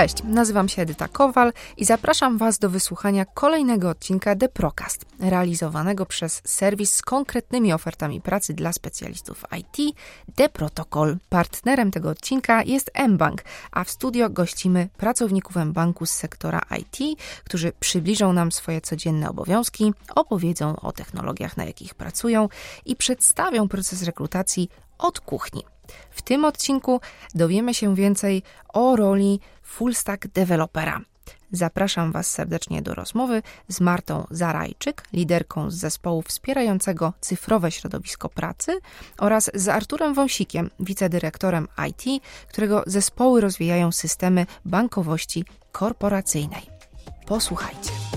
Cześć, nazywam się Edyta Kowal i zapraszam Was do wysłuchania kolejnego odcinka The Procast, realizowanego przez serwis z konkretnymi ofertami pracy dla specjalistów IT The Protocol. Partnerem tego odcinka jest mBank, a w studio gościmy pracowników mBanku z sektora IT, którzy przybliżą nam swoje codzienne obowiązki, opowiedzą o technologiach, na jakich pracują i przedstawią proces rekrutacji od kuchni. W tym odcinku dowiemy się więcej o roli full stack dewelopera. Zapraszam Was serdecznie do rozmowy z Martą Zarajczyk, liderką z zespołu wspierającego cyfrowe środowisko pracy oraz z Arturem Wąsikiem, wicedyrektorem IT, którego zespoły rozwijają systemy bankowości korporacyjnej. Posłuchajcie.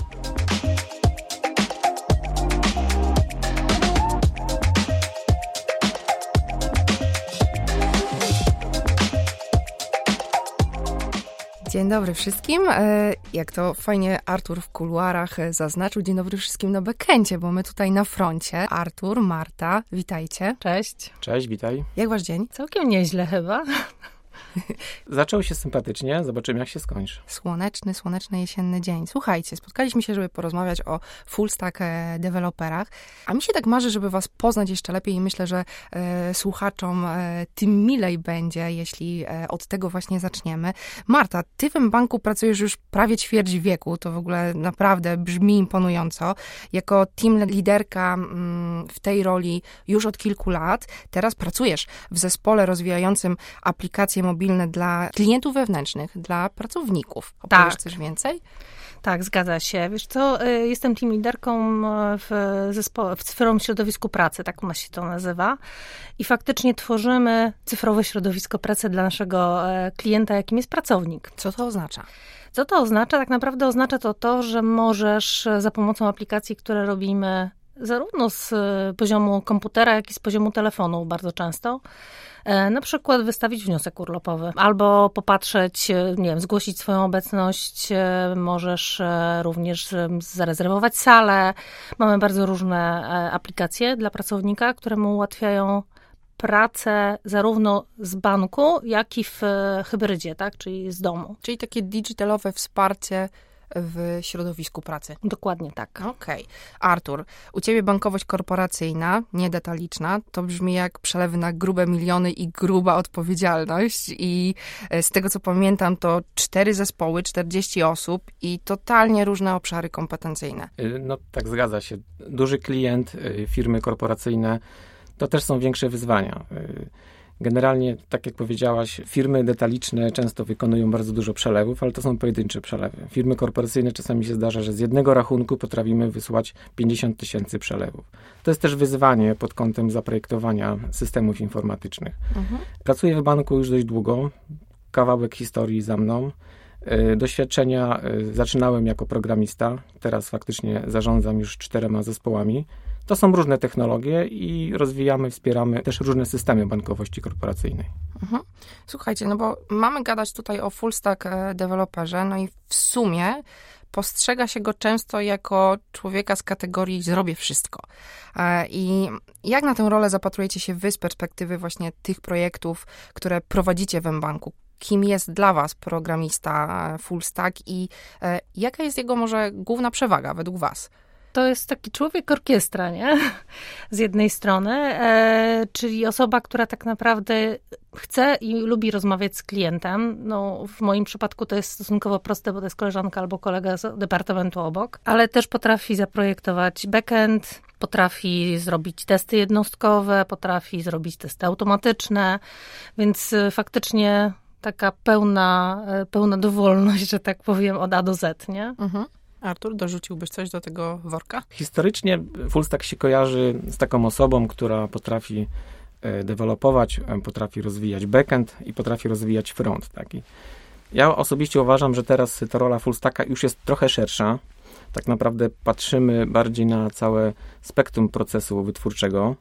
Dzień dobry wszystkim. E, jak to fajnie Artur w kuluarach e, zaznaczył, dzień dobry wszystkim na bekencie, bo my tutaj na froncie. Artur, Marta, witajcie. Cześć. Cześć, witaj. Jak wasz dzień? Całkiem nieźle chyba. Zaczął się sympatycznie, zobaczymy jak się skończy. Słoneczny, słoneczny jesienny dzień. Słuchajcie, spotkaliśmy się, żeby porozmawiać o full stack e, deweloperach, a mi się tak marzy, żeby was poznać jeszcze lepiej i myślę, że e, słuchaczom e, tym milej będzie, jeśli e, od tego właśnie zaczniemy. Marta, ty w banku pracujesz już prawie ćwierć wieku, to w ogóle naprawdę brzmi imponująco. Jako team liderka mm, w tej roli już od kilku lat, teraz pracujesz w zespole rozwijającym aplikacje mobilne dla klientów wewnętrznych, dla pracowników. Opowiesz tak. coś więcej? Tak, zgadza się. Wiesz co, y, jestem team liderką y, w, zespo- w cyfrowym środowisku pracy, tak u nas się to nazywa. I faktycznie tworzymy cyfrowe środowisko pracy dla naszego e, klienta, jakim jest pracownik. Co to oznacza? Co to oznacza? Tak naprawdę oznacza to to, że możesz za pomocą aplikacji, które robimy zarówno z e, poziomu komputera, jak i z poziomu telefonu bardzo często, e, na przykład wystawić wniosek urlopowy albo popatrzeć, e, nie wiem, zgłosić swoją obecność, możesz również zarezerwować salę. Mamy bardzo różne aplikacje dla pracownika, które mu ułatwiają pracę zarówno z banku, jak i w hybrydzie, tak, czyli z domu. Czyli takie digitalowe wsparcie w środowisku pracy. Dokładnie tak. Okej. Okay. Artur, u ciebie bankowość korporacyjna, niedetaliczna, to brzmi jak przelewy na grube miliony i gruba odpowiedzialność i e, z tego co pamiętam to cztery zespoły, 40 osób i totalnie różne obszary kompetencyjne. Y, no tak zgadza się. Duży klient, y, firmy korporacyjne to też są większe wyzwania. Generalnie, tak jak powiedziałaś, firmy detaliczne często wykonują bardzo dużo przelewów, ale to są pojedyncze przelewy. Firmy korporacyjne czasami się zdarza, że z jednego rachunku potrafimy wysłać 50 tysięcy przelewów. To jest też wyzwanie pod kątem zaprojektowania systemów informatycznych. Mhm. Pracuję w banku już dość długo, kawałek historii za mną. E, doświadczenia e, zaczynałem jako programista, teraz faktycznie zarządzam już czterema zespołami. To są różne technologie i rozwijamy, wspieramy też różne systemy bankowości korporacyjnej. Mhm. Słuchajcie, no bo mamy gadać tutaj o full stack e, deweloperze, no i w sumie postrzega się go często jako człowieka z kategorii zrobię wszystko. E, I jak na tę rolę zapatrujecie się wy z perspektywy właśnie tych projektów, które prowadzicie w banku? Kim jest dla was programista e, full stack i jaka jest jego może główna przewaga według was? To jest taki człowiek orkiestra, nie? Z jednej strony, e, czyli osoba, która tak naprawdę chce i lubi rozmawiać z klientem. No, w moim przypadku to jest stosunkowo proste, bo to jest koleżanka albo kolega z departamentu obok, ale też potrafi zaprojektować backend, potrafi zrobić testy jednostkowe, potrafi zrobić testy automatyczne, więc e, faktycznie taka pełna, e, pełna dowolność, że tak powiem, od A do Z, nie? Mhm. Artur, dorzuciłbyś coś do tego worka? Historycznie fullstack się kojarzy z taką osobą, która potrafi e, dewelopować, e, potrafi rozwijać backend i potrafi rozwijać front. Taki. Ja osobiście uważam, że teraz ta rola fullstacka już jest trochę szersza. Tak naprawdę patrzymy bardziej na całe spektrum procesu wytwórczego.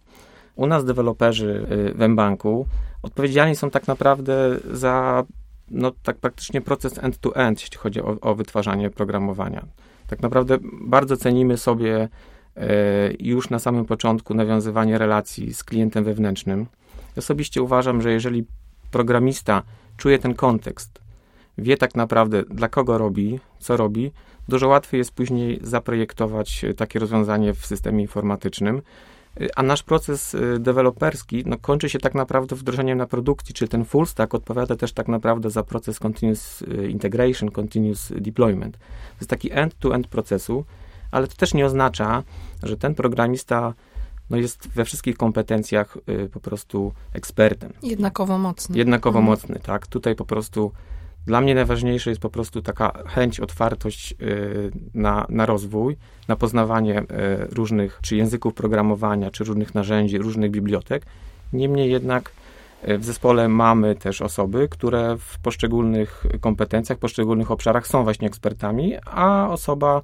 U nas deweloperzy e, w mBanku odpowiedzialni są tak naprawdę za no, tak praktycznie proces end-to-end, jeśli chodzi o, o wytwarzanie programowania. Tak naprawdę bardzo cenimy sobie e, już na samym początku nawiązywanie relacji z klientem wewnętrznym. Osobiście uważam, że jeżeli programista czuje ten kontekst, wie tak naprawdę dla kogo robi, co robi, dużo łatwiej jest później zaprojektować takie rozwiązanie w systemie informatycznym. A nasz proces deweloperski no, kończy się tak naprawdę wdrożeniem na produkcji, czy ten full stack odpowiada też tak naprawdę za proces continuous integration, continuous deployment. To jest taki end-to-end procesu, ale to też nie oznacza, że ten programista no jest we wszystkich kompetencjach y, po prostu ekspertem. Jednakowo mocny. Jednakowo mhm. mocny, tak. Tutaj po prostu dla mnie najważniejsze jest po prostu taka chęć, otwartość y, na, na rozwój, na poznawanie y, różnych, czy języków programowania, czy różnych narzędzi, różnych bibliotek. Niemniej jednak y, w zespole mamy też osoby, które w poszczególnych kompetencjach, poszczególnych obszarach są właśnie ekspertami, a osoba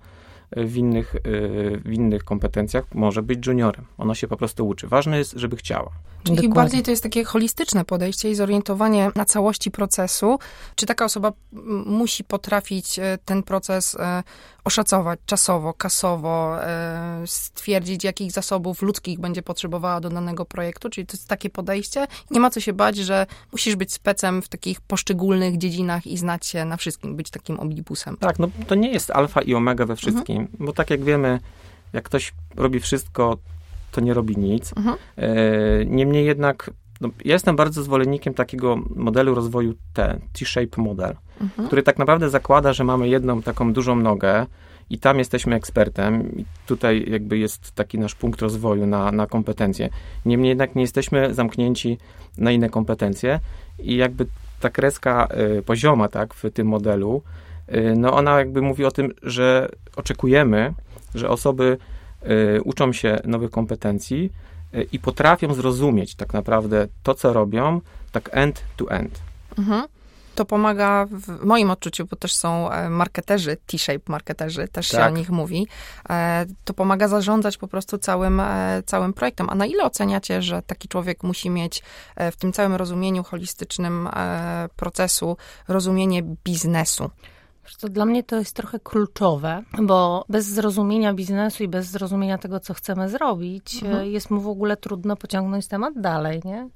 w innych, y, w innych kompetencjach może być juniorem. Ona się po prostu uczy. Ważne jest, żeby chciała. Czyli Dokładnie. bardziej to jest takie holistyczne podejście i zorientowanie na całości procesu. Czy taka osoba musi potrafić e, ten proces e, oszacować czasowo, kasowo, e, stwierdzić, jakich zasobów ludzkich będzie potrzebowała do danego projektu? Czyli to jest takie podejście. Nie ma co się bać, że musisz być specem w takich poszczególnych dziedzinach i znać się na wszystkim, być takim omnibusem. Tak, no to nie jest alfa i omega we wszystkim, mhm. bo tak jak wiemy, jak ktoś robi wszystko, to nie robi nic. Mhm. E, niemniej jednak no, ja jestem bardzo zwolennikiem takiego modelu rozwoju T, T-shape model, mhm. który tak naprawdę zakłada, że mamy jedną taką dużą nogę i tam jesteśmy ekspertem i tutaj jakby jest taki nasz punkt rozwoju na, na kompetencje. Niemniej jednak nie jesteśmy zamknięci na inne kompetencje i jakby ta kreska y, pozioma, tak, w tym modelu, y, no ona jakby mówi o tym, że oczekujemy, że osoby Y, uczą się nowych kompetencji i potrafią zrozumieć tak naprawdę to, co robią, tak end to end. Mhm. To pomaga w moim odczuciu, bo też są e, marketerzy, T-shape marketerzy, też tak. się o nich mówi. E, to pomaga zarządzać po prostu całym, e, całym projektem. A na ile oceniacie, że taki człowiek musi mieć w tym całym rozumieniu holistycznym procesu rozumienie biznesu? To dla mnie to jest trochę kluczowe, bo bez zrozumienia biznesu i bez zrozumienia tego, co chcemy zrobić, mhm. E, jest mu w ogóle trudno pociągnąć temat dalej, nie?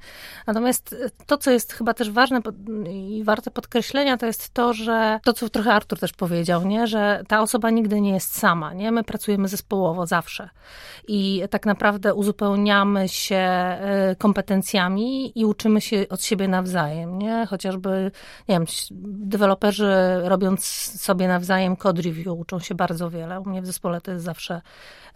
Natomiast e, to, co jest chyba też ważne i warte podkreślenia, to jest to, że to, co trochę Artur też powiedział, nie? Że ta osoba nigdy nie jest sama, nie? My pracujemy zespołowo zawsze i tak naprawdę uzupełniamy się e, kompetencjami i uczymy się od siebie nawzajem, nie? Chociażby, nie wiem, deweloperzy robiąc sobie nawzajem code review, uczą się bardzo wiele. U mnie w zespole to jest zawsze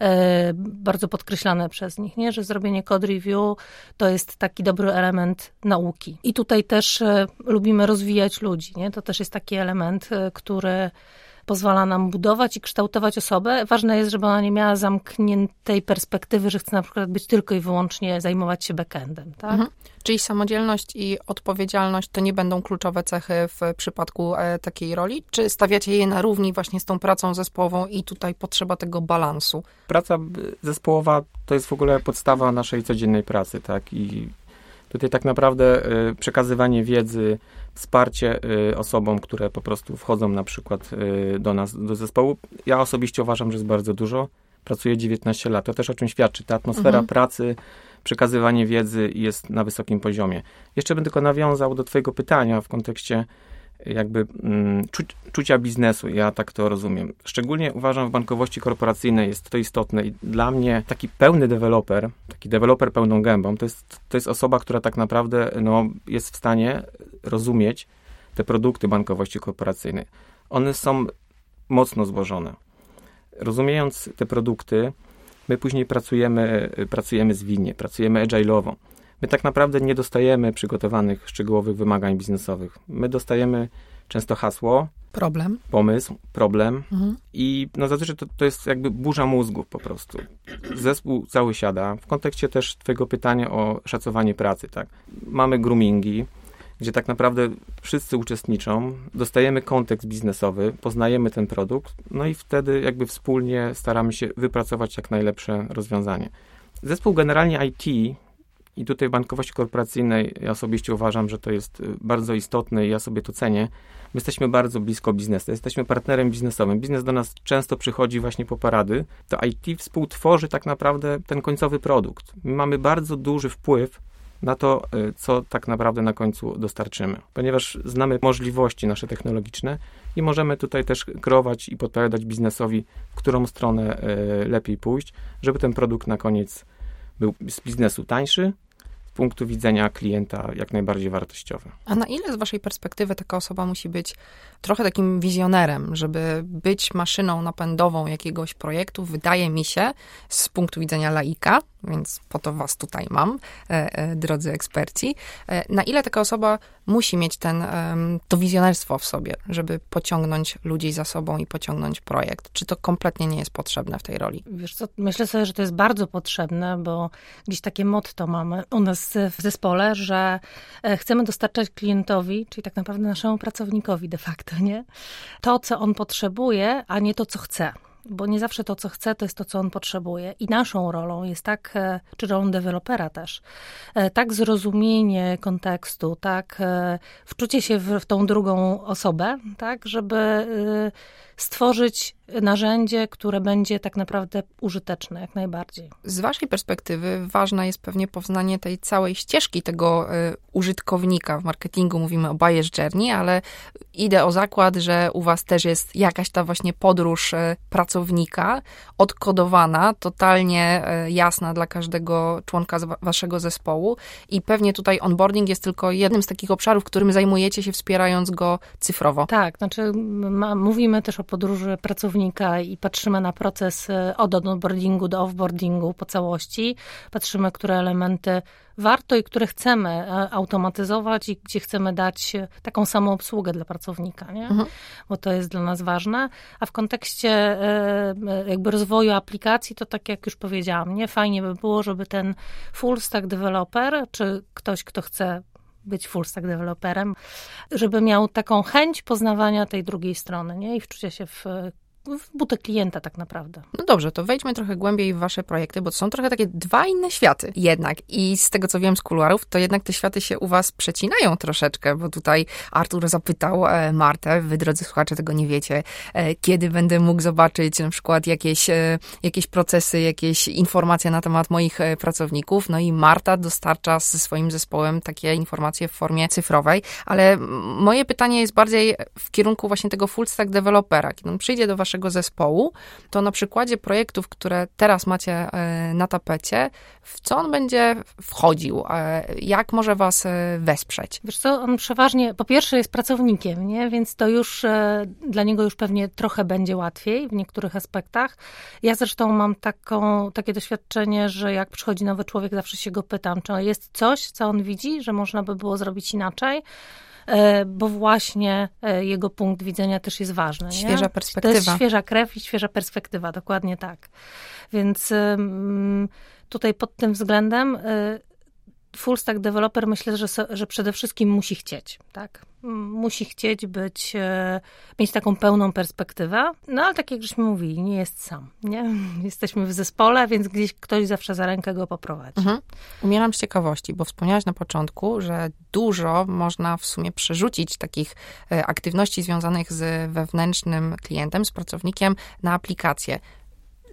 e, bardzo podkreślane przez nich, nie? że zrobienie code review to jest taki dobry element nauki. I tutaj też e, lubimy rozwijać ludzi. Nie? To też jest taki element, e, który pozwala nam budować i kształtować osobę. Ważne jest, żeby ona nie miała zamkniętej perspektywy, że chce na przykład być tylko i wyłącznie zajmować się backendem. Tak? Mhm. Czyli samodzielność i odpowiedzialność to nie będą kluczowe cechy w przypadku e, takiej roli? Czy stawiacie je na równi właśnie z tą pracą zespołową i tutaj potrzeba tego balansu? Praca zespołowa to jest w ogóle podstawa naszej codziennej pracy, tak? I tutaj tak naprawdę e, przekazywanie wiedzy, wsparcie y, osobom, które po prostu wchodzą na przykład y, do nas, do zespołu. Ja osobiście uważam, że jest bardzo dużo. Pracuję 19 lat. To też o czym świadczy. Ta atmosfera mhm. pracy, przekazywanie wiedzy jest na wysokim poziomie. Jeszcze bym tylko nawiązał do Twojego pytania w kontekście jakby mm, czu, czucia biznesu, ja tak to rozumiem. Szczególnie uważam w bankowości korporacyjnej jest to istotne i dla mnie taki pełny deweloper, taki deweloper pełną gębą, to jest, to jest osoba, która tak naprawdę no, jest w stanie rozumieć te produkty bankowości korporacyjnej. One są mocno złożone. Rozumiejąc te produkty, my później pracujemy, pracujemy zwinnie, pracujemy agile'owo. My tak naprawdę nie dostajemy przygotowanych szczegółowych wymagań biznesowych. My dostajemy często hasło, problem, pomysł, problem mhm. i no zazwyczaj to, to jest jakby burza mózgów po prostu. Zespół cały siada. W kontekście też twojego pytania o szacowanie pracy, tak. Mamy groomingi, gdzie tak naprawdę wszyscy uczestniczą, dostajemy kontekst biznesowy, poznajemy ten produkt, no i wtedy jakby wspólnie staramy się wypracować jak najlepsze rozwiązanie. Zespół generalnie IT i tutaj bankowości korporacyjnej ja osobiście uważam, że to jest y, bardzo istotne i ja sobie to cenię. My jesteśmy bardzo blisko biznesu, jesteśmy partnerem biznesowym. Biznes do nas często przychodzi właśnie po parady. To IT współtworzy tak naprawdę ten końcowy produkt. My mamy bardzo duży wpływ na to, y, co tak naprawdę na końcu dostarczymy. Ponieważ znamy możliwości nasze technologiczne i możemy tutaj też kreować i podpowiadać biznesowi, w którą stronę y, lepiej pójść, żeby ten produkt na koniec był z biznesu tańszy, punktu widzenia klienta jak najbardziej wartościowe. A na ile z waszej perspektywy taka osoba musi być trochę takim wizjonerem, żeby być maszyną napędową jakiegoś projektu, wydaje mi się, z punktu widzenia laika, więc po to was tutaj mam, e, e, drodzy eksperci, e, na ile taka osoba musi mieć ten, to wizjonerstwo w sobie, żeby pociągnąć ludzi za sobą i pociągnąć projekt? Czy to kompletnie nie jest potrzebne w tej roli? Wiesz co, myślę sobie, że to jest bardzo potrzebne, bo gdzieś takie motto mamy u nas w zespole, że chcemy dostarczać klientowi, czyli tak naprawdę naszemu pracownikowi de facto, nie? To, co on potrzebuje, a nie to, co chce bo nie zawsze to, co chce, to jest to, co on potrzebuje. I naszą rolą jest tak, e, czy rolą dewelopera też, e, tak zrozumienie kontekstu, tak e, wczucie się w, w tą drugą osobę, tak, żeby stworzyć narzędzie, które będzie tak naprawdę użyteczne jak najbardziej. Z Waszej perspektywy ważne jest pewnie poznanie tej całej ścieżki tego y, użytkownika. W marketingu mówimy o buyer's journey, ale idę o zakład, że u Was też jest jakaś ta właśnie podróż y, pracownika, odkodowana, totalnie y, jasna dla każdego członka Waszego zespołu i pewnie tutaj onboarding jest tylko jednym z takich obszarów, którym zajmujecie się wspierając go cyfrowo. Tak, znaczy ma, mówimy też o podróży pracownika i patrzymy na proces e, od onboardingu do offboardingu po całości. Patrzymy, które elementy warto i które chcemy e, automatyzować i gdzie chcemy dać taką samą obsługę dla pracownika, nie? Mhm. bo to jest dla nas ważne. A w kontekście e, jakby rozwoju aplikacji, to tak jak już powiedziałam, nie fajnie by było, żeby ten full stack developer, czy ktoś, kto chce być full stack developerem, żeby miał taką chęć poznawania tej drugiej strony, nie? I wczucia się w w butę klienta tak naprawdę. No dobrze, to wejdźmy trochę głębiej w wasze projekty, bo to są trochę takie dwa inne światy jednak. I z tego, co wiem z kuluarów, to jednak te światy się u was przecinają troszeczkę, bo tutaj Artur zapytał e, Martę, wy drodzy słuchacze tego nie wiecie, e, kiedy będę mógł zobaczyć na przykład jakieś, e, jakieś procesy, jakieś informacje na temat moich pracowników. No i Marta dostarcza ze swoim zespołem takie informacje w formie cyfrowej, ale moje pytanie jest bardziej w kierunku właśnie tego full stack developera. Kiedy on przyjdzie do waszego waszego zespołu, to na przykładzie projektów, które teraz macie e, na tapecie, w co on będzie wchodził? E, jak może was e, wesprzeć? Wiesz co, on przeważnie, po pierwsze jest pracownikiem, nie? więc to już dla niego już pewnie trochę będzie łatwiej w niektórych aspektach. Ja zresztą mam taką, takie doświadczenie, że jak przychodzi nowy człowiek, zawsze się go pytam, czy jest coś, co on widzi, że można by było zrobić inaczej. E, bo właśnie e, jego punkt widzenia też jest ważny. Świeża nie? perspektywa. To jest świeża krew i świeża perspektywa, dokładnie tak. Więc tutaj pod tym względem e, full stack developer myślę, że, że przede wszystkim musi chcieć, tak? Musi chcieć być, e, mieć taką pełną perspektywę, no ale tak jak żeśmy mówili, nie jest sam, nie? Jesteśmy w zespole, więc gdzieś ktoś zawsze za rękę go poprowadzi. Mhm. Umieram z ciekawości, bo wspomniałaś na początku, że dużo można w sumie przerzucić takich e, aktywności związanych z wewnętrznym klientem, z pracownikiem na aplikację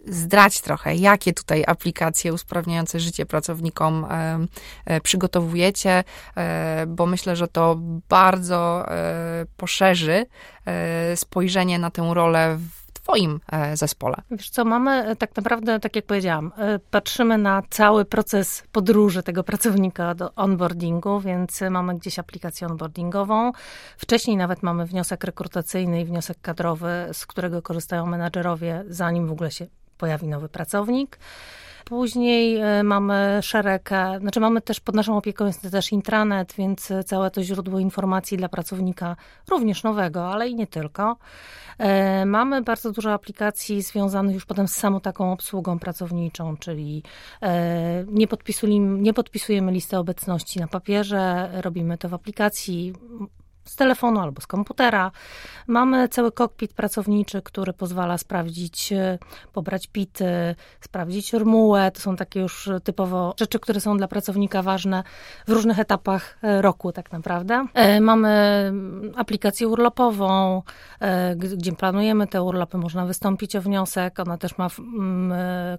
zdrać trochę, jakie tutaj aplikacje usprawniające życie pracownikom e, przygotowujecie, e, bo myślę, że to bardzo e, poszerzy spojrzenie na tę rolę w Twoim zespole? Wiesz co, mamy tak naprawdę, tak jak powiedziałam, patrzymy na cały proces podróży tego pracownika do onboardingu, więc mamy gdzieś aplikację onboardingową. Wcześniej nawet mamy wniosek rekrutacyjny i wniosek kadrowy, z którego korzystają menadżerowie, zanim w ogóle się pojawi nowy pracownik. Później e, mamy szereg, e, znaczy mamy też pod naszą opieką jest też intranet, więc całe to źródło informacji dla pracownika, również nowego, ale i nie tylko. E, mamy bardzo dużo aplikacji związanych już potem z samą taką obsługą pracowniczą, czyli nie podpisujemy, nie podpisujemy listy obecności na papierze, robimy to w aplikacji z telefonu albo z komputera. Mamy cały kokpit pracowniczy, który pozwala sprawdzić, e, pobrać pity, sprawdzić rmułę. To są takie już typowo rzeczy, które są dla pracownika ważne w różnych etapach e, roku tak naprawdę. E, mamy aplikację urlopową, gdzie planujemy te urlopy, można wystąpić o wniosek. Ona też ma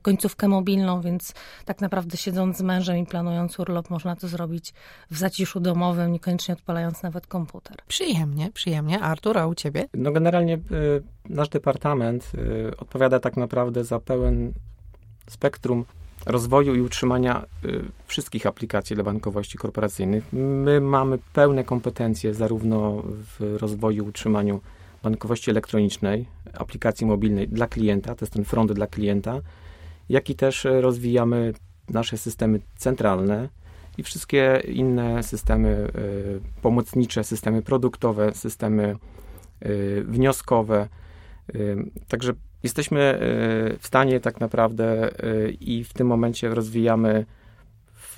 końcówkę mobilną, więc tak naprawdę siedząc z mężem i planując urlop, można to zrobić w zaciszu domowym, niekoniecznie odpalając nawet komputer. Przyjemnie, przyjemnie. Artur, a u ciebie? No generalnie y, nasz departament y, odpowiada tak naprawdę za pełen spektrum rozwoju i utrzymania y, wszystkich aplikacji dla bankowości korporacyjnych. My mamy pełne kompetencje zarówno w rozwoju i utrzymaniu bankowości elektronicznej, aplikacji mobilnej dla klienta, to jest ten front dla klienta, jak i też rozwijamy nasze systemy centralne, i wszystkie inne systemy y, pomocnicze, systemy produktowe, systemy y, wnioskowe. Y, także jesteśmy w stanie tak naprawdę i w tym momencie rozwijamy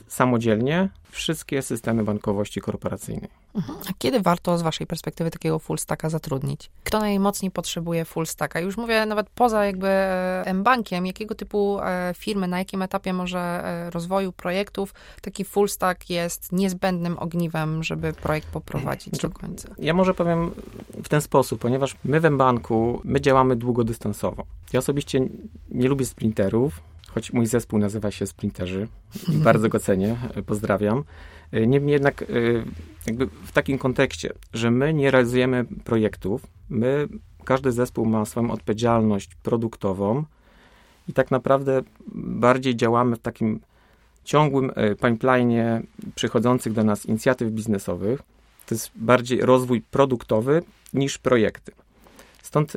samodzielnie wszystkie systemy bankowości korporacyjnej. Mhm. A kiedy warto z waszej perspektywy takiego full stacka zatrudnić? Kto najmocniej potrzebuje full stacka? Już mówię nawet poza jakby e, M-bankiem, jakiego typu e, firmy, na jakim etapie może e, rozwoju projektów taki full stack jest niezbędnym ogniwem, żeby projekt poprowadzić znaczy, do końca? Ja może powiem w ten sposób, ponieważ my w M-banku, my działamy długodystansowo. Ja osobiście nie lubię sprinterów, choć mój zespół nazywa się Sprinterzy i bardzo go cenię, pozdrawiam. E, niemniej jednak e, jakby w takim kontekście, że my nie realizujemy projektów, my, każdy zespół ma swoją odpowiedzialność produktową i tak naprawdę bardziej działamy w takim ciągłym e, pipeline'ie przychodzących do nas inicjatyw biznesowych. To jest bardziej rozwój produktowy niż projekty. Stąd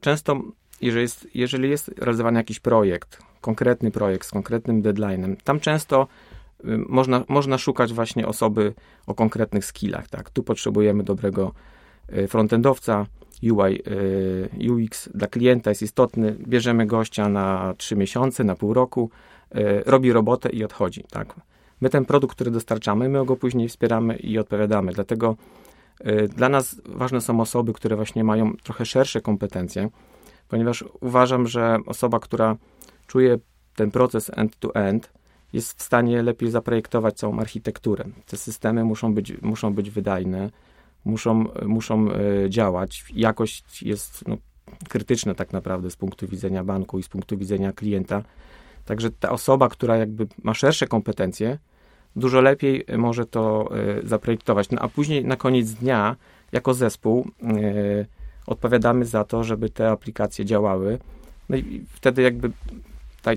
często jeżeli jest, jeżeli jest realizowany jakiś projekt, konkretny projekt z konkretnym deadline'em, tam często y, można, można szukać właśnie osoby o konkretnych skillach, tak? Tu potrzebujemy dobrego y, frontendowca, UI, y, UX dla klienta jest istotny, bierzemy gościa na 3 miesiące, na pół roku, robi robotę i odchodzi, tak? My ten produkt, który dostarczamy, my go później wspieramy i odpowiadamy, dlatego dla nas ważne są osoby, które właśnie mają trochę szersze kompetencje, ponieważ uważam, że osoba, która czuje ten proces end-to-end, jest w stanie lepiej zaprojektować całą architekturę. Te systemy muszą być, muszą być wydajne, muszą, muszą e, działać. Jakość jest no, krytyczna tak naprawdę z punktu widzenia banku i z punktu widzenia klienta. Także ta osoba, która jakby ma szersze kompetencje, dużo lepiej może to y, zaprojektować. No a później na koniec dnia, jako zespół, y, odpowiadamy za to, żeby te aplikacje działały. No i wtedy jakby ta,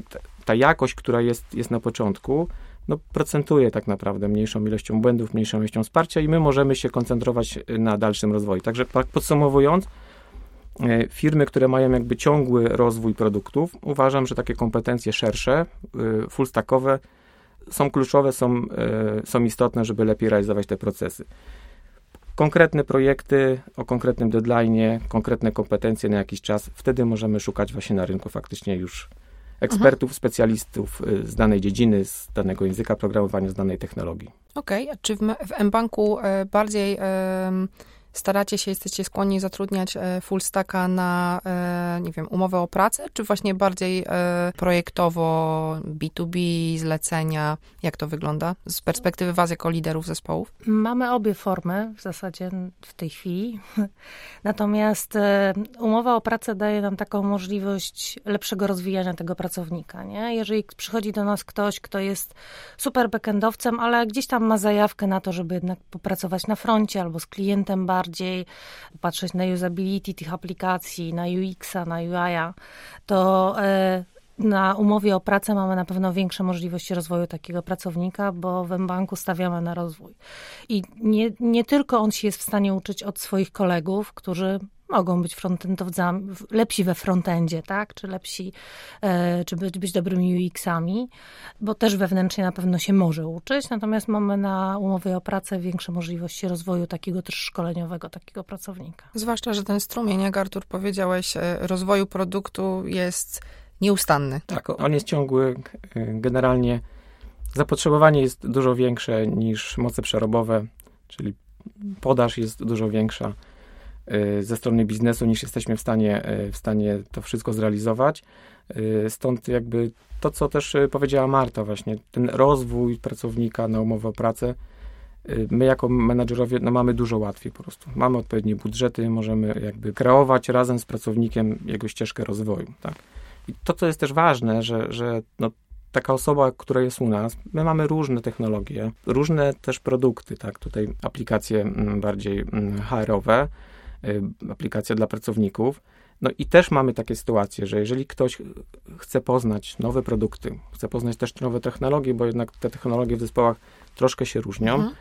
ta jakość, która jest, jest na początku, no, procentuje tak naprawdę mniejszą ilością błędów, mniejszą ilością wsparcia i my możemy się koncentrować na dalszym rozwoju. Także podsumowując, e, firmy, które mają jakby ciągły rozwój produktów, uważam, że takie kompetencje szersze, e, full stackowe są kluczowe, są, e, są istotne, żeby lepiej realizować te procesy konkretne projekty o konkretnym deadline, konkretne kompetencje na jakiś czas, wtedy możemy szukać właśnie na rynku faktycznie już ekspertów, mhm. specjalistów y, z danej dziedziny, z danego języka programowania, z danej technologii. Okej, okay. czy w, w mBanku e, bardziej staracie się, jesteście skłonni zatrudniać e, full stacka na, e, nie wiem, umowę o pracę, czy właśnie bardziej e, projektowo, B2B, zlecenia? Jak to wygląda z perspektywy was jako liderów zespołów? Mamy obie formy w zasadzie w tej chwili. Natomiast umowa o pracę daje nam taką możliwość lepszego rozwijania tego pracownika. Nie? Jeżeli przychodzi do nas ktoś, kto jest super backendowcem, ale gdzieś tam ma zajawkę na to, żeby jednak popracować na froncie albo z klientem bardziej, bardziej patrzeć na usability tych aplikacji, na UX-a, na UI-a, to e, na umowie o pracę mamy na pewno większe możliwości rozwoju takiego pracownika, bo w banku stawiamy na rozwój. I nie, nie tylko on się jest w stanie uczyć od swoich kolegów, którzy mogą być frontendowcami, lepsi we frontendzie, tak? Czy lepsi, e, czy być, być dobrymi UX-ami, bo też wewnętrznie na pewno się może uczyć, natomiast mamy na umowie o pracę większe możliwości rozwoju takiego też szkoleniowego, takiego pracownika. Zwłaszcza, że ten strumień, jak Artur powiedziałeś, e, rozwoju produktu jest nieustanny. Tak, on jest ciągły. Generalnie zapotrzebowanie jest dużo większe niż moce przerobowe, czyli podaż jest dużo większa ze strony biznesu, niż jesteśmy w stanie, y, w stanie to wszystko zrealizować. Y, stąd jakby to, co też powiedziała Marta właśnie, ten rozwój pracownika na umowę o pracę, my jako menadżerowie no, mamy dużo łatwiej po prostu. Mamy odpowiednie budżety, możemy jakby kreować razem z pracownikiem jego ścieżkę rozwoju, tak. I to, co jest też ważne, że, że no, taka osoba, która jest u nas, my mamy różne technologie, różne też produkty, tak, tutaj aplikacje mm, bardziej mm, HR-owe, y, aplikacje dla pracowników. No i też mamy takie sytuacje, że jeżeli ktoś chce poznać nowe produkty, chce poznać też nowe technologie, bo jednak te technologie w zespołach troszkę się różnią, mhm.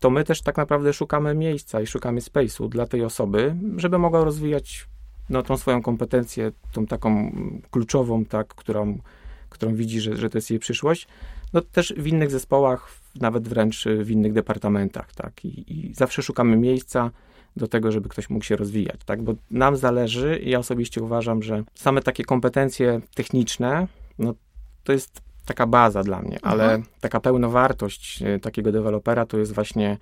to my też tak naprawdę szukamy miejsca i szukamy space'u dla tej osoby, żeby mogła rozwijać no, tą swoją kompetencję, tą taką kluczową, tak, którą którą widzi, że, że to jest jej przyszłość, no też w innych zespołach, nawet wręcz w innych departamentach, tak, i, i zawsze szukamy miejsca do tego, żeby ktoś mógł się rozwijać, tak, bo nam zależy i ja osobiście uważam, że same takie kompetencje techniczne, no to jest taka baza dla mnie, ale mhm. taka pełnowartość e, takiego dewelopera to jest właśnie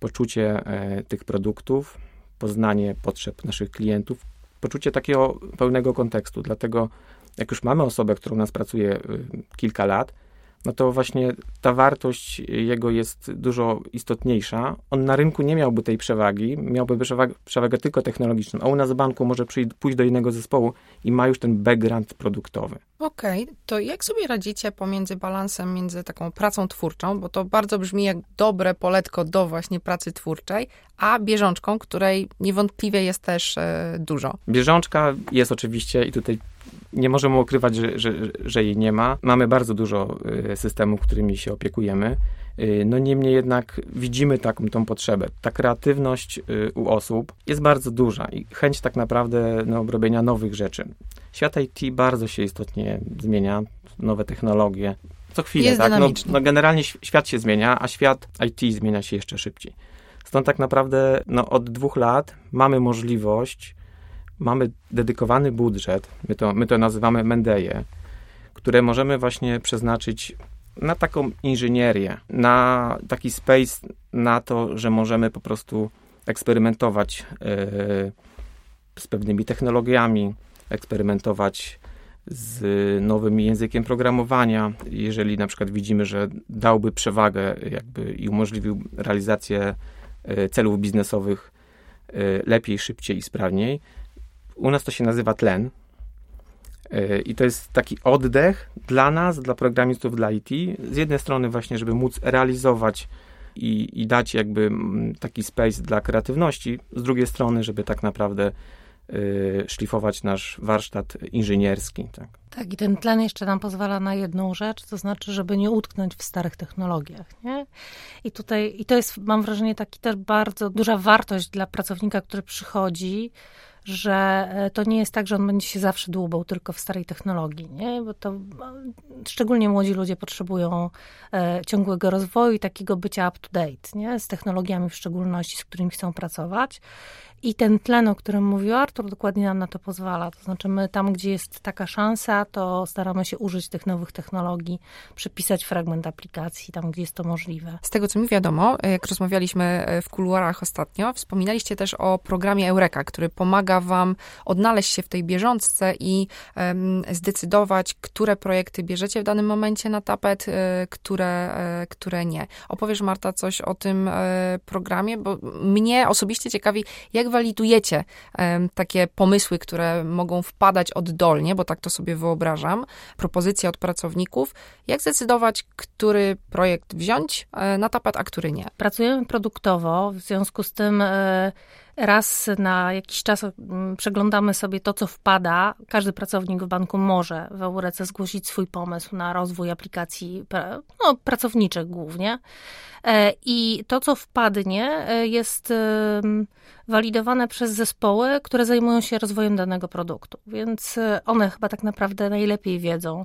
poczucie e, tych produktów, poznanie potrzeb naszych klientów, poczucie takiego pełnego kontekstu. Dlatego jak już mamy osobę, która u nas pracuje y, kilka lat, no to właśnie ta wartość jego jest dużo istotniejsza. On na rynku nie miałby tej przewagi, miałby przewagę, przewagę tylko technologiczną, a u nas w banku może przyjść, pójść do innego zespołu i ma już ten background produktowy. Okej, okay. to jak sobie radzicie pomiędzy balansem między taką pracą twórczą, bo to bardzo brzmi jak dobre poletko do właśnie pracy twórczej, a bieżączką, której niewątpliwie jest też e, dużo? Bieżączka jest oczywiście i tutaj nie możemy ukrywać, że, że, że jej nie ma. Mamy bardzo dużo y, systemów, którymi się opiekujemy. Y, no niemniej jednak widzimy taką tą potrzebę. Ta kreatywność y, u osób jest bardzo duża i chęć tak naprawdę no, robienia nowych rzeczy. Świat IT bardzo się istotnie zmienia, nowe technologie. Co chwilę, jest tak? No, no, generalnie świat się zmienia, a świat IT zmienia się jeszcze szybciej. Stąd tak naprawdę no, od dwóch lat mamy możliwość mamy dedykowany budżet, my to, my to nazywamy Mendeje, które możemy właśnie przeznaczyć na taką inżynierię, na taki space, na to, że możemy po prostu eksperymentować yy, z pewnymi technologiami, eksperymentować z nowym językiem programowania, jeżeli na przykład widzimy, że dałby przewagę jakby i umożliwił realizację yy, celów biznesowych yy, lepiej, szybciej i sprawniej, u nas to się nazywa tlen. Y, I to jest taki oddech dla nas, dla programistów, dla IT. Z jednej strony właśnie, żeby móc realizować i, i dać jakby mm, taki space dla kreatywności, z drugiej strony, żeby tak naprawdę y, szlifować nasz warsztat inżynierski. Tak. tak, i ten tlen jeszcze nam pozwala na jedną rzecz, to znaczy, żeby nie utknąć w starych technologiach. Nie? I tutaj, i to jest, mam wrażenie, taki też bardzo duża wartość dla pracownika, który przychodzi, że e, to nie jest tak, że on będzie się zawsze dłubał tylko w starej technologii, nie? bo to szczególnie młodzi ludzie potrzebują e, ciągłego rozwoju i takiego bycia up to date, nie? z technologiami w szczególności, z którymi chcą pracować. I ten tlen, o którym mówił Artur, dokładnie nam na to pozwala. To znaczy, my tam, gdzie jest taka szansa, to staramy się użyć tych nowych technologii, przepisać fragment aplikacji tam, gdzie jest to możliwe. Z tego, co mi wiadomo, jak rozmawialiśmy e, w kuluarach ostatnio, wspominaliście też o programie Eureka, który pomaga Wam odnaleźć się w tej bieżączce i zdecydować, które projekty bierzecie w danym momencie na tapet, y, które, y, które nie. Opowiesz, Marta, coś o tym y, programie, bo mnie osobiście ciekawi, jak walidujecie takie pomysły, które mogą wpadać oddolnie, bo tak to sobie wyobrażam, propozycje od pracowników, jak zdecydować, który projekt wziąć e, na tapet, a który nie? Pracujemy produktowo, w związku z tym e, raz na jakiś czas mm, przeglądamy sobie to, co wpada. Każdy pracownik w banku może w Eurece zgłosić swój pomysł na rozwój aplikacji no, pracowniczych głównie. E, I to, co wpadnie, e, jest walidowane przez zespoły, które zajmują się rozwojem danego produktu. Więc e, one chyba tak naprawdę najlepiej wiedzą,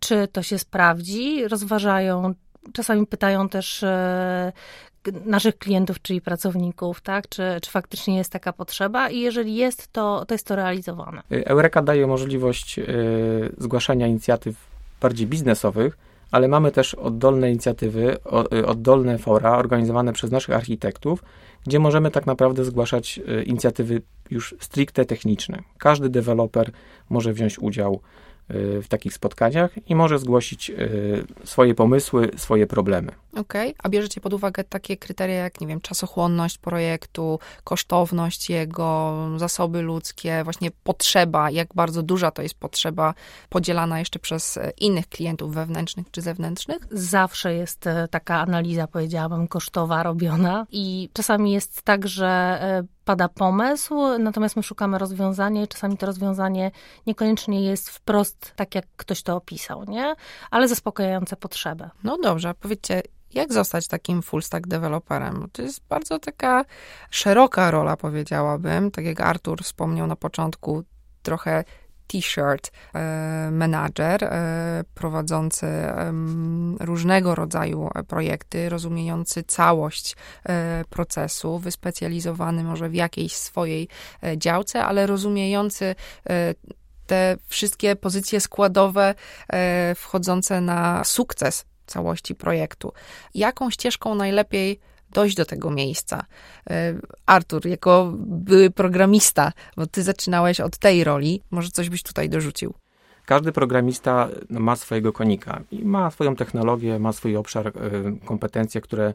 czy to się sprawdzi, rozważają, czasami pytają też naszych klientów, czyli pracowników, tak? Czy, czy faktycznie jest taka potrzeba i jeżeli jest, to, to jest to realizowane. Eureka daje możliwość y, zgłaszania inicjatyw bardziej biznesowych, ale mamy też oddolne inicjatywy, y, oddolne fora organizowane przez naszych architektów, gdzie możemy tak naprawdę zgłaszać y, inicjatywy już stricte techniczne. Każdy deweloper może wziąć udział w takich spotkaniach i może zgłosić swoje pomysły, swoje problemy. Okej, okay. a bierzecie pod uwagę takie kryteria jak, nie wiem, czasochłonność projektu, kosztowność jego, zasoby ludzkie, właśnie potrzeba, jak bardzo duża to jest potrzeba podzielana jeszcze przez innych klientów wewnętrznych czy zewnętrznych? Zawsze jest e, taka analiza, powiedziałabym, kosztowa robiona i czasami jest tak, że e, pada pomysł, natomiast my szukamy rozwiązania i czasami to rozwiązanie niekoniecznie jest wprost tak, jak ktoś to opisał, nie? Ale zaspokajające potrzebę. No dobrze, powiedzcie, jak zostać takim full stack deweloperem? To jest bardzo taka szeroka rola, powiedziałabym. Tak jak Artur wspomniał na początku, trochę t-shirt e, menadżer e, prowadzący różnego rodzaju projekty, rozumiejący całość e, procesu, wyspecjalizowany może w jakiejś swojej działce, ale rozumiejący te wszystkie pozycje składowe wchodzące na sukces całości projektu. Jaką ścieżką najlepiej dojść do tego miejsca? E, Artur, jako były programista, bo ty zaczynałeś od tej roli, może coś byś tutaj dorzucił? Każdy programista no, ma swojego konika i ma swoją technologię, ma swój obszar, y, kompetencje, które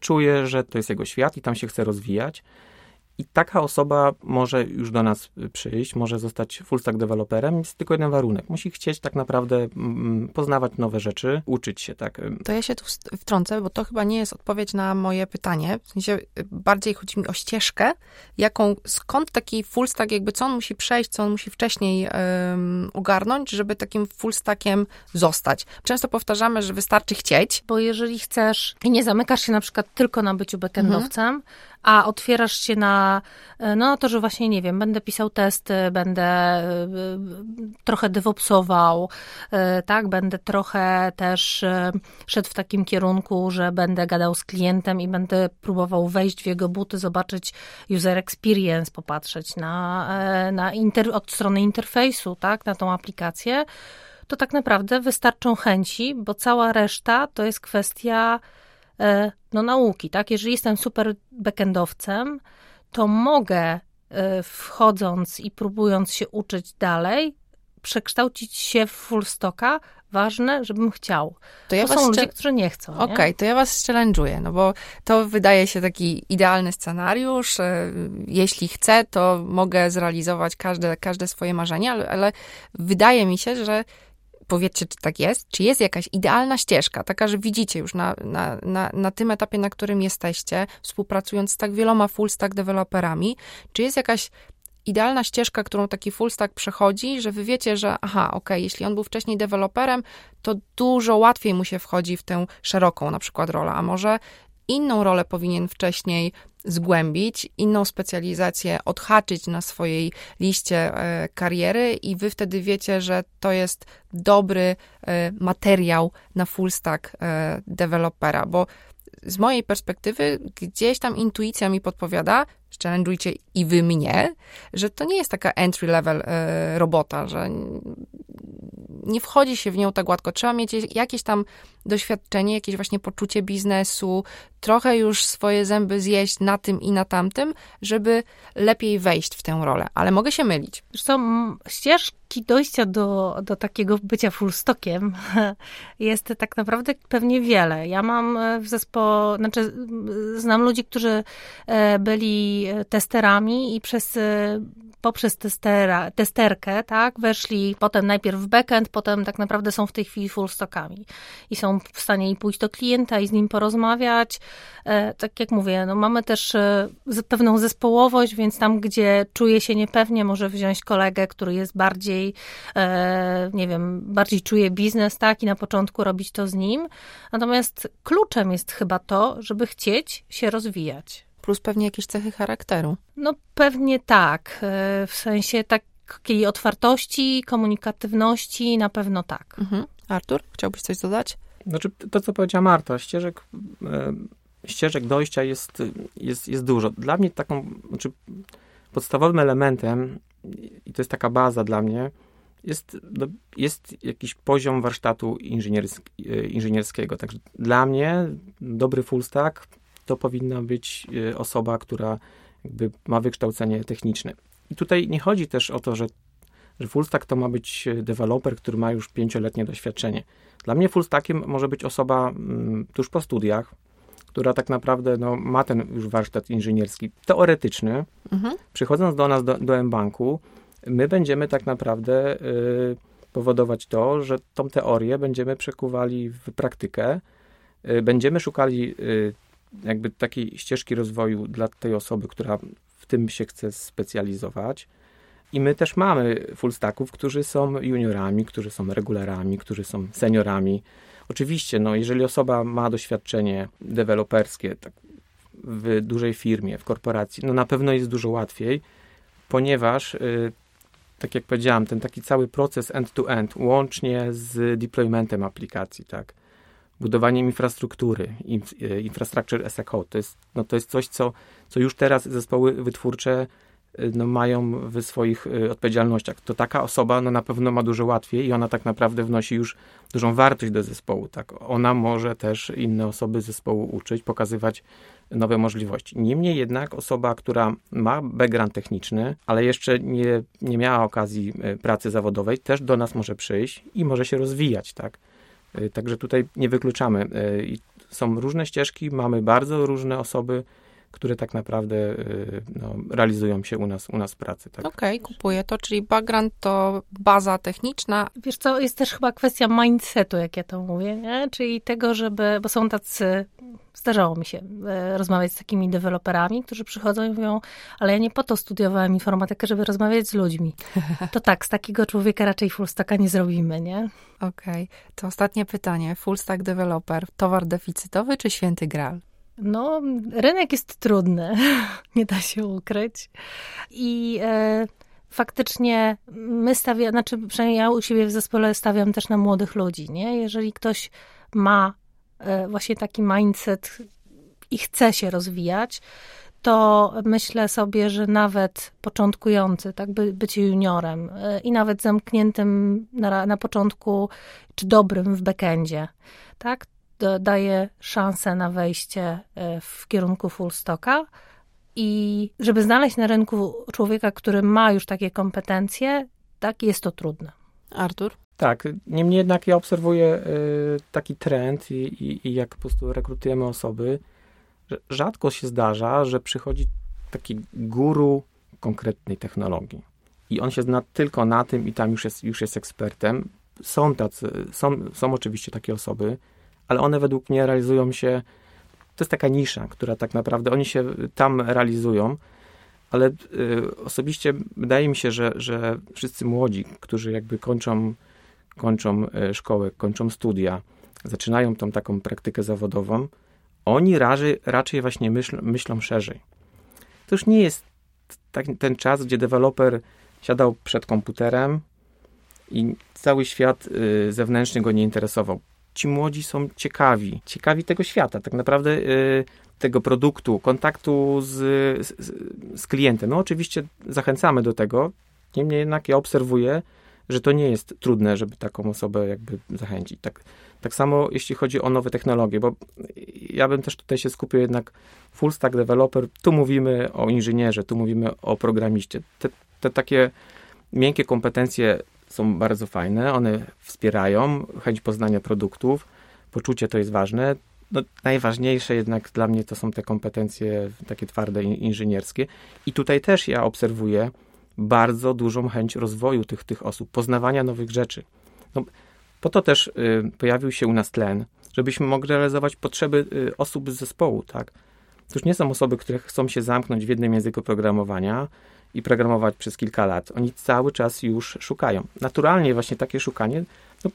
czuje, że to jest jego świat i tam się chce rozwijać. I taka osoba może już do nas przyjść, może zostać full stack deweloperem. Jest tylko jeden warunek. Musi chcieć tak naprawdę mm, poznawać nowe rzeczy, uczyć się, tak. To ja się tu wtrącę, bo to chyba nie jest odpowiedź na moje pytanie. W sensie y, bardziej chodzi mi o ścieżkę, jaką, skąd taki full stack, jakby co on musi przejść, co on musi wcześniej um, ogarnąć, żeby takim full stackiem zostać. Często powtarzamy, że wystarczy chcieć. Bo jeżeli chcesz i nie zamykasz się na przykład tylko na byciu backendowcem, mhm a otwierasz się na, e, no to, że właśnie, nie wiem, będę pisał testy, będę e, trochę DevOpsował, e, tak, będę trochę też szedł w takim kierunku, że będę gadał z klientem i będę próbował wejść w jego buty, zobaczyć user experience, popatrzeć na, na inter, od strony interfejsu, tak, na tą aplikację, to tak naprawdę wystarczą chęci, bo cała reszta to jest kwestia no, nauki, tak? Jeżeli jestem super backendowcem, to mogę e, wchodząc i próbując się uczyć dalej, przekształcić się w full stocka, ważne, żebym chciał. To, ja to są ludzie, którzy nie chcą. Okej, okay, to ja was challenge'uję, no bo to wydaje się taki idealny scenariusz. E, jeśli chcę, to mogę zrealizować każde, każde swoje marzenie, ale, ale wydaje mi się, że powiedzcie, czy tak jest, czy jest jakaś idealna ścieżka, taka, że widzicie już na, na, na, na tym etapie, na którym jesteście, współpracując z tak wieloma full stack deweloperami, czy jest jakaś idealna ścieżka, którą taki full stack przechodzi, że wy wiecie, że aha, ok, jeśli on był wcześniej deweloperem, to dużo łatwiej mu się wchodzi w tę szeroką na przykład rolę, a może inną rolę powinien wcześniej zgłębić, inną specjalizację odhaczyć na swojej liście e, kariery i wy wtedy wiecie, że to jest dobry e, materiał na full stack e, dewelopera, bo z mojej perspektywy gdzieś tam intuicja mi podpowiada, challenge'ujcie i wy mnie, że to nie jest taka entry level robota, że nie wchodzi się w nią tak gładko. Trzeba mieć jakieś tam doświadczenie, jakieś właśnie poczucie biznesu, trochę już swoje zęby zjeść na tym i na tamtym, żeby lepiej wejść w tę rolę. Ale mogę się mylić. Zresztą ścieżki dojścia do, do takiego bycia fullstockiem jest tak naprawdę pewnie wiele. Ja mam e, w zespole, znaczy znam ludzi, którzy e, byli testerami i przez e, poprzez testera, testerkę, tak, weszli potem najpierw w backend, potem tak naprawdę są w tej chwili full stockami i są w stanie i pójść do klienta i z nim porozmawiać. E, tak jak mówię, no mamy też e, pewną zespołowość, więc tam, gdzie czuje się niepewnie, może wziąć kolegę, który jest bardziej, e, nie wiem, bardziej czuje biznes, tak, i na początku robić to z nim. Natomiast kluczem jest chyba to, żeby chcieć się rozwijać plus pewnie jakieś cechy charakteru. No pewnie tak, e, w sensie takiej otwartości, komunikatywności na pewno tak. Mhm. Artur, chciałbyś coś dodać? Znaczy, to co powiedziała Marta, ścieżek, e, ścieżek dojścia jest, jest, jest dużo. Dla mnie taką, znaczy podstawowym elementem, i to jest taka baza dla mnie, jest, no, jest jakiś poziom warsztatu inżynierskiego. Także dla mnie dobry full stack to powinna być osoba, która ma wykształcenie techniczne. I tutaj nie chodzi też o to, że, że full stack to ma być deweloper, który ma już pięcioletnie doświadczenie. Dla mnie full stackiem może być osoba mm, tuż po studiach, która tak naprawdę no, ma ten już warsztat inżynierski teoretyczny. Mhm. Przychodząc do nas do, do M-Banku, my będziemy tak naprawdę y, powodować to, że tą teorię będziemy przekuwali w praktykę, y, będziemy szukali y, jakby takiej ścieżki rozwoju dla tej osoby, która w tym się chce specjalizować. I my też mamy full stacków, którzy są juniorami, którzy są regularami, którzy są seniorami. Oczywiście, no, jeżeli osoba ma doświadczenie deweloperskie tak, w dużej firmie, w korporacji, no na pewno jest dużo łatwiej, ponieważ, y, tak jak powiedziałem, ten taki cały proces end-to-end, łącznie z deploymentem aplikacji, tak, budowaniem infrastruktury, y, infrastructure as a code, to jest, no, to jest coś, co, co już teraz zespoły wytwórcze no, mają w swoich y, odpowiedzialnościach. To taka osoba no, na pewno ma dużo łatwiej i ona tak naprawdę wnosi już dużą wartość do zespołu. Tak? Ona może też inne osoby zespołu uczyć, pokazywać nowe możliwości. Niemniej jednak osoba, która ma background techniczny, ale jeszcze nie, nie miała okazji pracy zawodowej, też do nas może przyjść i może się rozwijać. Tak? Y, także tutaj nie wykluczamy. Y, są różne ścieżki, mamy bardzo różne osoby, które tak naprawdę y, no, realizują się u nas, u nas w pracy. Tak? Okej, okay, kupuję to, czyli background to baza techniczna. Wiesz co, jest też chyba kwestia mindsetu, jak ja to mówię, nie? czyli tego, żeby, bo są tacy, zdarzało mi się e, rozmawiać z takimi deweloperami, którzy przychodzą i mówią, ale ja nie po to studiowałem informatykę, żeby rozmawiać z ludźmi. To tak, z takiego człowieka raczej full stacka nie zrobimy, nie? Okej, okay. to ostatnie pytanie. Full stack developer, towar deficytowy czy święty graal? No, rynek jest trudny, nie da się ukryć. I e, faktycznie my stawiamy, znaczy przynajmniej ja u siebie w zespole stawiam też na młodych ludzi, nie? Jeżeli ktoś ma e, właśnie taki mindset i chce się rozwijać, to myślę sobie, że nawet początkujący, tak, by, bycie juniorem e, i nawet zamkniętym na, na początku, czy dobrym w backendzie, tak, daje szansę na wejście e, w kierunku full stocka. I żeby znaleźć na rynku człowieka, który ma już takie kompetencje, tak jest to trudne. Artur? Tak, niemniej jednak ja obserwuję y, taki trend i, i, i, jak po prostu rekrutujemy osoby, że rzadko się zdarza, że przychodzi taki guru konkretnej technologii. I on się zna tylko na tym i tam już jest, już jest ekspertem. Są tacy, są, są oczywiście takie osoby, ale one według mnie realizują się, to jest taka nisza, która tak naprawdę, oni się tam realizują, ale y, osobiście wydaje mi się, że, że wszyscy młodzi, którzy jakby kończą, kończą y, szkołę, kończą studia, zaczynają tą taką praktykę zawodową, oni raczej, raczej właśnie myśl, myślą szerzej. To już nie jest tak, ten czas, gdzie deweloper siadał przed komputerem i cały świat y, zewnętrzny go nie interesował ci młodzi są ciekawi, ciekawi tego świata, tak naprawdę y, tego produktu, kontaktu z, z, z klientem. No oczywiście zachęcamy do tego, niemniej jednak ja obserwuję, że to nie jest trudne, żeby taką osobę jakby zachęcić. Tak, tak samo jeśli chodzi o nowe technologie, bo ja bym też tutaj się skupił jednak full stack developer, tu mówimy o inżynierze, tu mówimy o programiście. Te, te takie miękkie kompetencje są bardzo fajne, one wspierają chęć poznania produktów, poczucie to jest ważne. No, najważniejsze jednak dla mnie to są te kompetencje takie twarde, inżynierskie. I tutaj też ja obserwuję bardzo dużą chęć rozwoju tych, tych osób, poznawania nowych rzeczy. No, po to też y, pojawił się u nas tlen, żebyśmy mogli realizować potrzeby y, osób z zespołu, tak? To już nie są osoby, które chcą się zamknąć w jednym języku programowania, i programować przez kilka lat. Oni cały czas już szukają. Naturalnie właśnie takie szukanie no,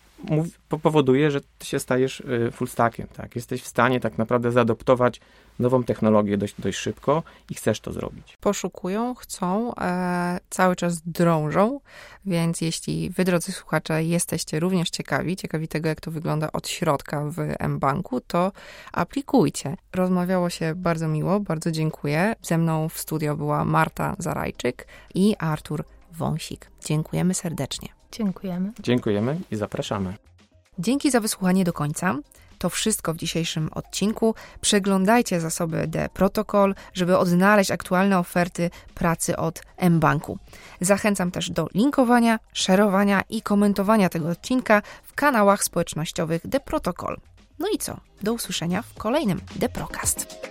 powoduje, że ty się stajesz y, full stackiem, tak? Jesteś w stanie tak naprawdę zaadoptować nową technologię dość, dość szybko i chcesz to zrobić. Poszukują, chcą, e, cały czas drążą, więc jeśli wy, drodzy słuchacze, jesteście również ciekawi, ciekawi tego, jak to wygląda od środka w mBanku, to aplikujcie. Rozmawiało się bardzo miło, bardzo dziękuję. Ze mną w studio była Marta Zarajczyk i Artur Wąsik. Dziękujemy serdecznie. Dziękujemy. Dziękujemy i zapraszamy. Dzięki za wysłuchanie do końca. To wszystko w dzisiejszym odcinku. Przeglądajcie zasoby The Protocol, żeby odnaleźć aktualne oferty pracy od mBanku. Zachęcam też do linkowania, szerowania i komentowania tego odcinka w kanałach społecznościowych The Protocol. No i co? Do usłyszenia w kolejnym The Procast.